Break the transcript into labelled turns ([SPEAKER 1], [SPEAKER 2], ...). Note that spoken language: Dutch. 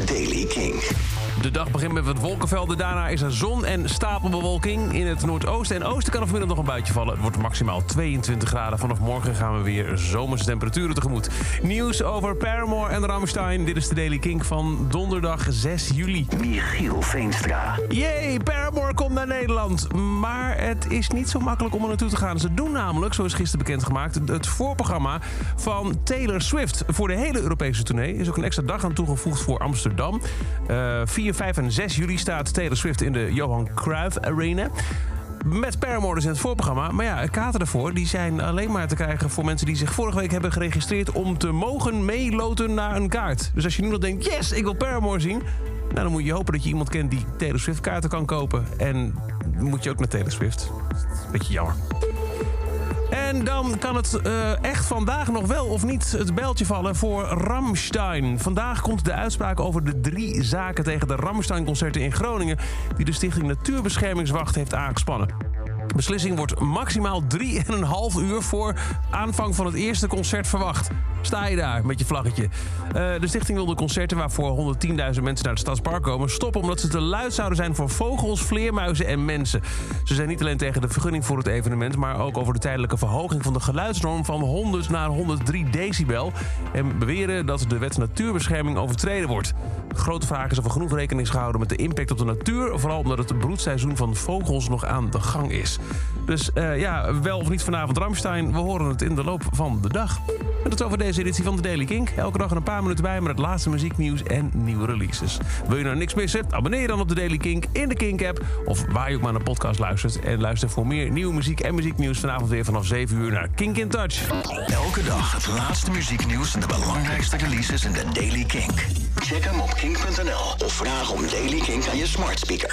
[SPEAKER 1] Daily King.
[SPEAKER 2] De dag begint met wat wolkenvelden. Daarna is er zon en stapelbewolking. In het noordoosten en oosten kan er vanmiddag nog een buitje vallen. Het wordt maximaal 22 graden. Vanaf morgen gaan we weer zomerse temperaturen tegemoet. Nieuws over Paramore en Rammstein. Dit is de Daily Kink van donderdag 6 juli.
[SPEAKER 1] Michiel Veenstra.
[SPEAKER 2] Yay, Paramore komt naar Nederland. Maar het is niet zo makkelijk om er naartoe te gaan. Ze doen namelijk, zoals gisteren bekendgemaakt... het voorprogramma van Taylor Swift. Voor de hele Europese tournee is ook een extra dag aan toegevoegd voor Amsterdam. Uh, 4, 5 en 6 juli staat Taylor Swift in de Johan Cruijff Arena met Paramore dus in het voorprogramma. Maar ja, kaarten ervoor die zijn alleen maar te krijgen voor mensen die zich vorige week hebben geregistreerd om te mogen meeloten naar een kaart. Dus als je nu nog denkt, yes, ik wil Paramore zien. Nou, dan moet je hopen dat je iemand kent die Taylor Swift kaarten kan kopen. En moet je ook naar Taylor Swift. Beetje jammer. En dan kan het uh, echt vandaag nog wel of niet het bijltje vallen voor Ramstein. Vandaag komt de uitspraak over de drie zaken tegen de Ramstein-concerten in Groningen... die de Stichting Natuurbeschermingswacht heeft aangespannen. Beslissing wordt maximaal 3,5 uur voor aanvang van het eerste concert verwacht. Sta je daar met je vlaggetje. Uh, de stichting wil de concerten waarvoor 110.000 mensen naar het Stadspark komen stoppen... omdat ze te luid zouden zijn voor vogels, vleermuizen en mensen. Ze zijn niet alleen tegen de vergunning voor het evenement... maar ook over de tijdelijke verhoging van de geluidsnorm van 100 naar 103 decibel... en beweren dat de wet natuurbescherming overtreden wordt. Grote vraag is of er genoeg rekening is gehouden met de impact op de natuur... vooral omdat het broedseizoen van vogels nog aan de gang is. Dus uh, ja, wel of niet vanavond Ramstein, we horen het in de loop van de dag. En tot over deze editie van de Daily Kink. Elke dag een paar minuten bij met het laatste muzieknieuws en nieuwe releases. Wil je nou niks missen? Abonneer dan op de Daily Kink in de Kink-app... of waar je ook maar naar podcast luistert. En luister voor meer nieuwe muziek en muzieknieuws... vanavond weer vanaf 7 uur naar Kink in Touch.
[SPEAKER 1] Elke dag het laatste muzieknieuws en de belangrijkste releases in de Daily Kink. Check hem op kink.nl of vraag om Daily Kink aan je smart speaker.